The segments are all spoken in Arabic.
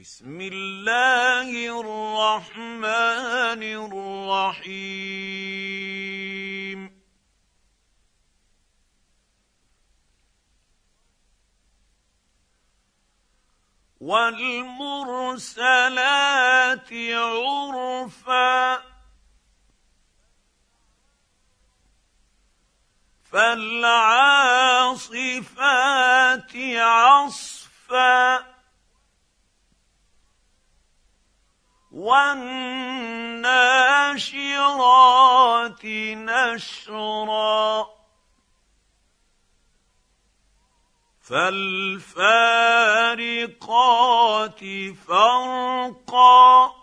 بسم الله الرحمن الرحيم. والمرسلات عرفا. فالعاصفات عصفا. والناشرات نشرا. فالفارقات فرقا.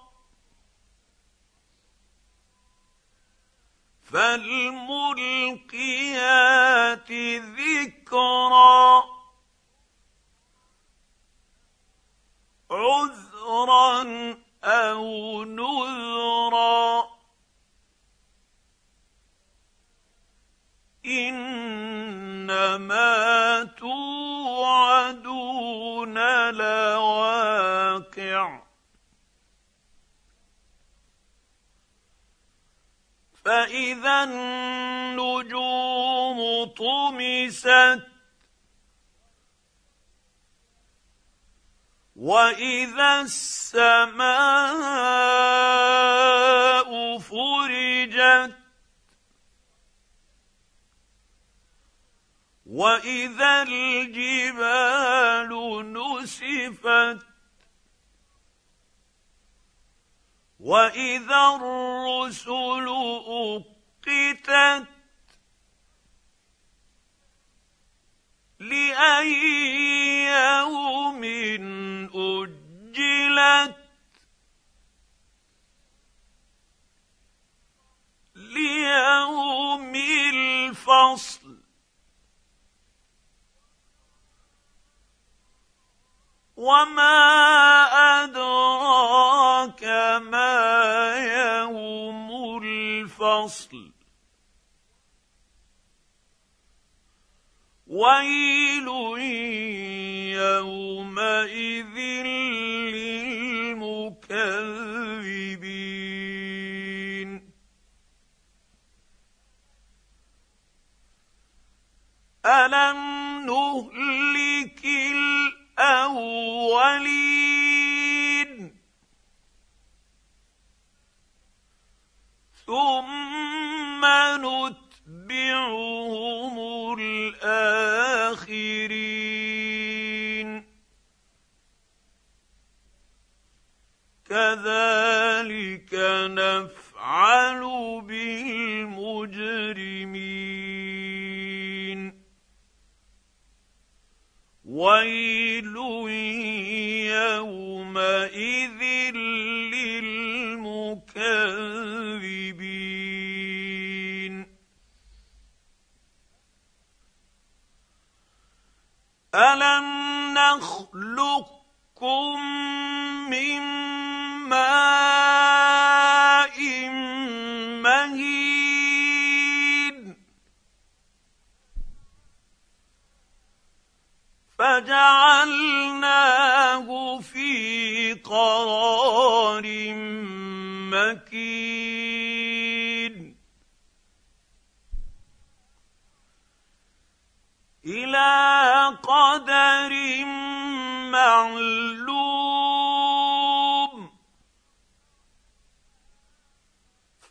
فالملقيات ذكرا. عذرا أو نذرا انما توعدون لواقع فاذا النجوم طمست واذا السماء فرجت واذا الجبال نسفت واذا الرسل اقتت وما ادراك ما يوم الفصل ويل يومئذ للمكذبين الم نهلك الأولين. ثم نت نتبعهم الآخرين. كذلك الم نخلقكم من ماء مهين فجعلناه في قرار مكين معلوم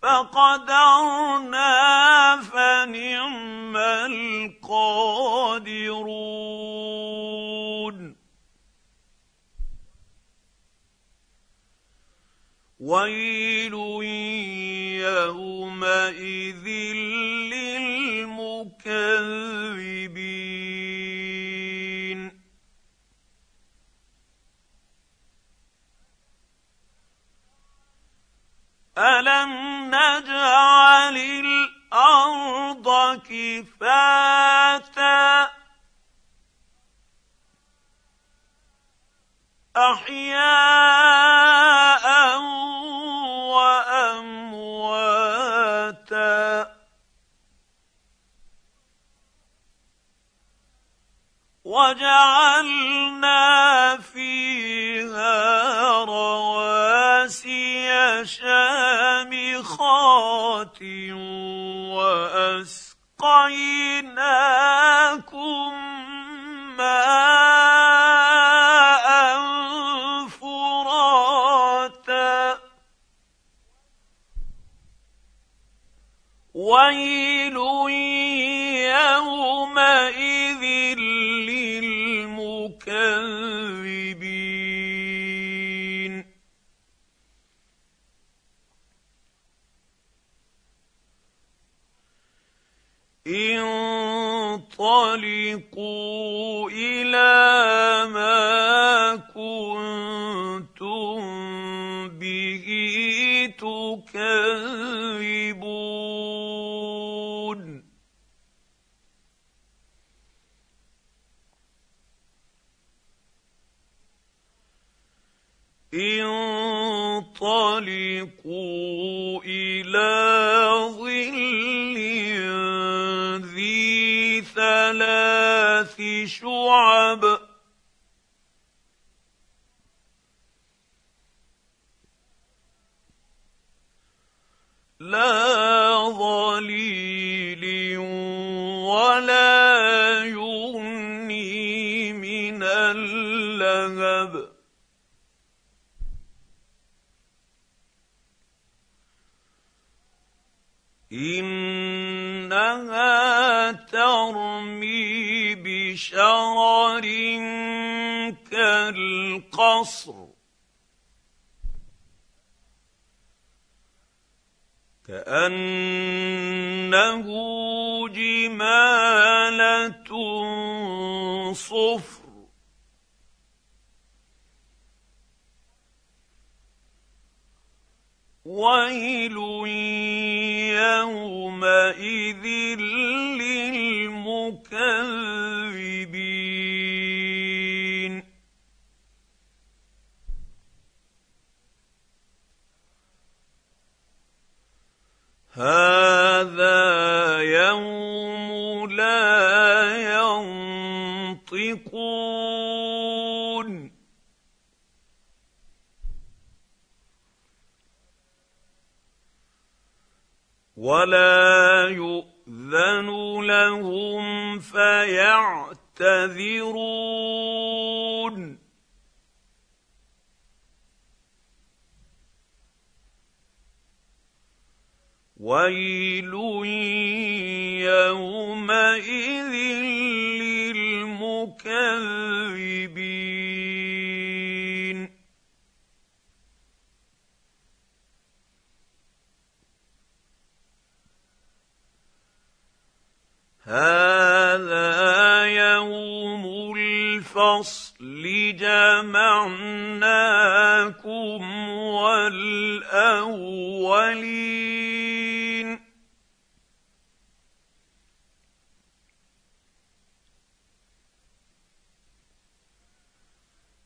فقدرنا فنعم القادرون. ويل يومئذ للمكذبين. الم نجعل الأرض كفاتا احياء وامواتا وجعلنا فيها وأسقيناكم ماء فراتا. ويل انطلقوا إلى ما كنتم به تكذبون. انطلقوا إلى شعب لا ظليل ولا يغني من اللهب. إنها ترمي بشرر كالقصر. كأنه جمالة صفر. ويل يومئذ للمكذبين هذا يوم لا ينطقون ولا يؤذن لهم فيعتذرون ويل يومئذ للمكذبين هذا يوم الفصل جمعناكم والاولين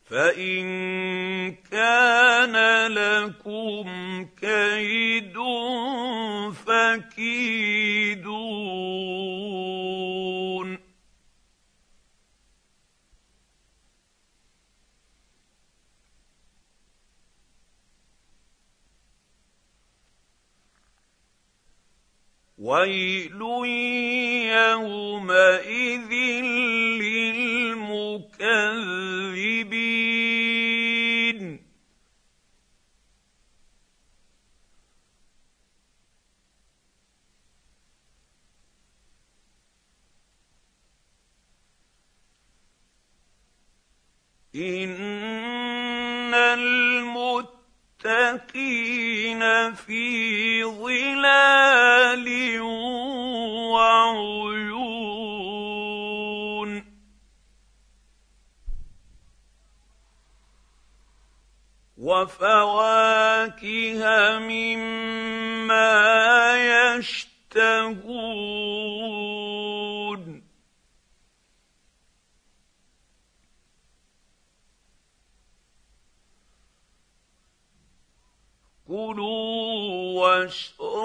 فان كان لكم كيد فكيدون ويل يومئذ للمكذبين. إن المتقين في ظلال وعيون. وفواكه مما يشتهون.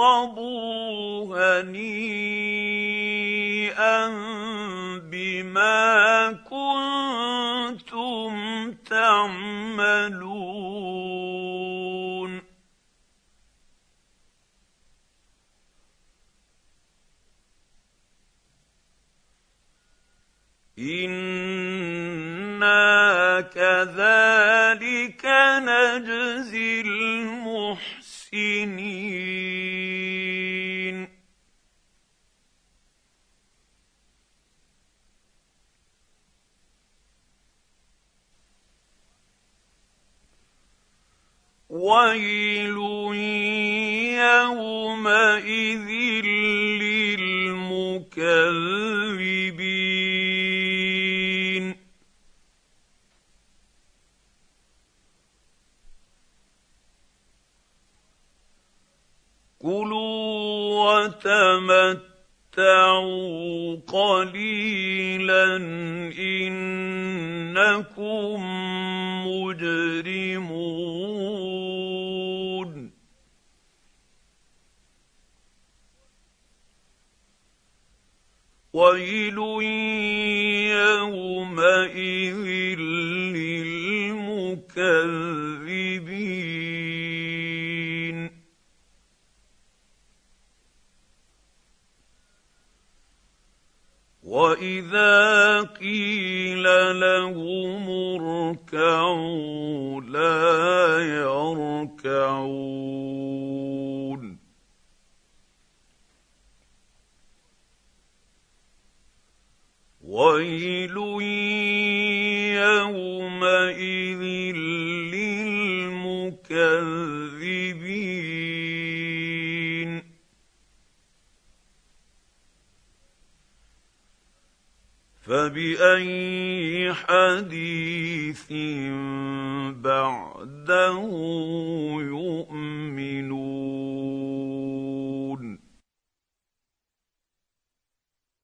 وَاشْرَبُوا هَنِيئًا بِمَا كُنتُمْ تَعْمَلُونَ إِنَّا كَذَلِكَ نَجْزِي الْمُحْسِنِينَ ويل يومئذ للمكذبين كلوا وتمتعوا قليلا انكم مجرمون ويل يومئذ للمكذبين. واذا قيل لهم اركعوا لا يركعون. ويل يومئذ للمكذبين فباي حديث بعده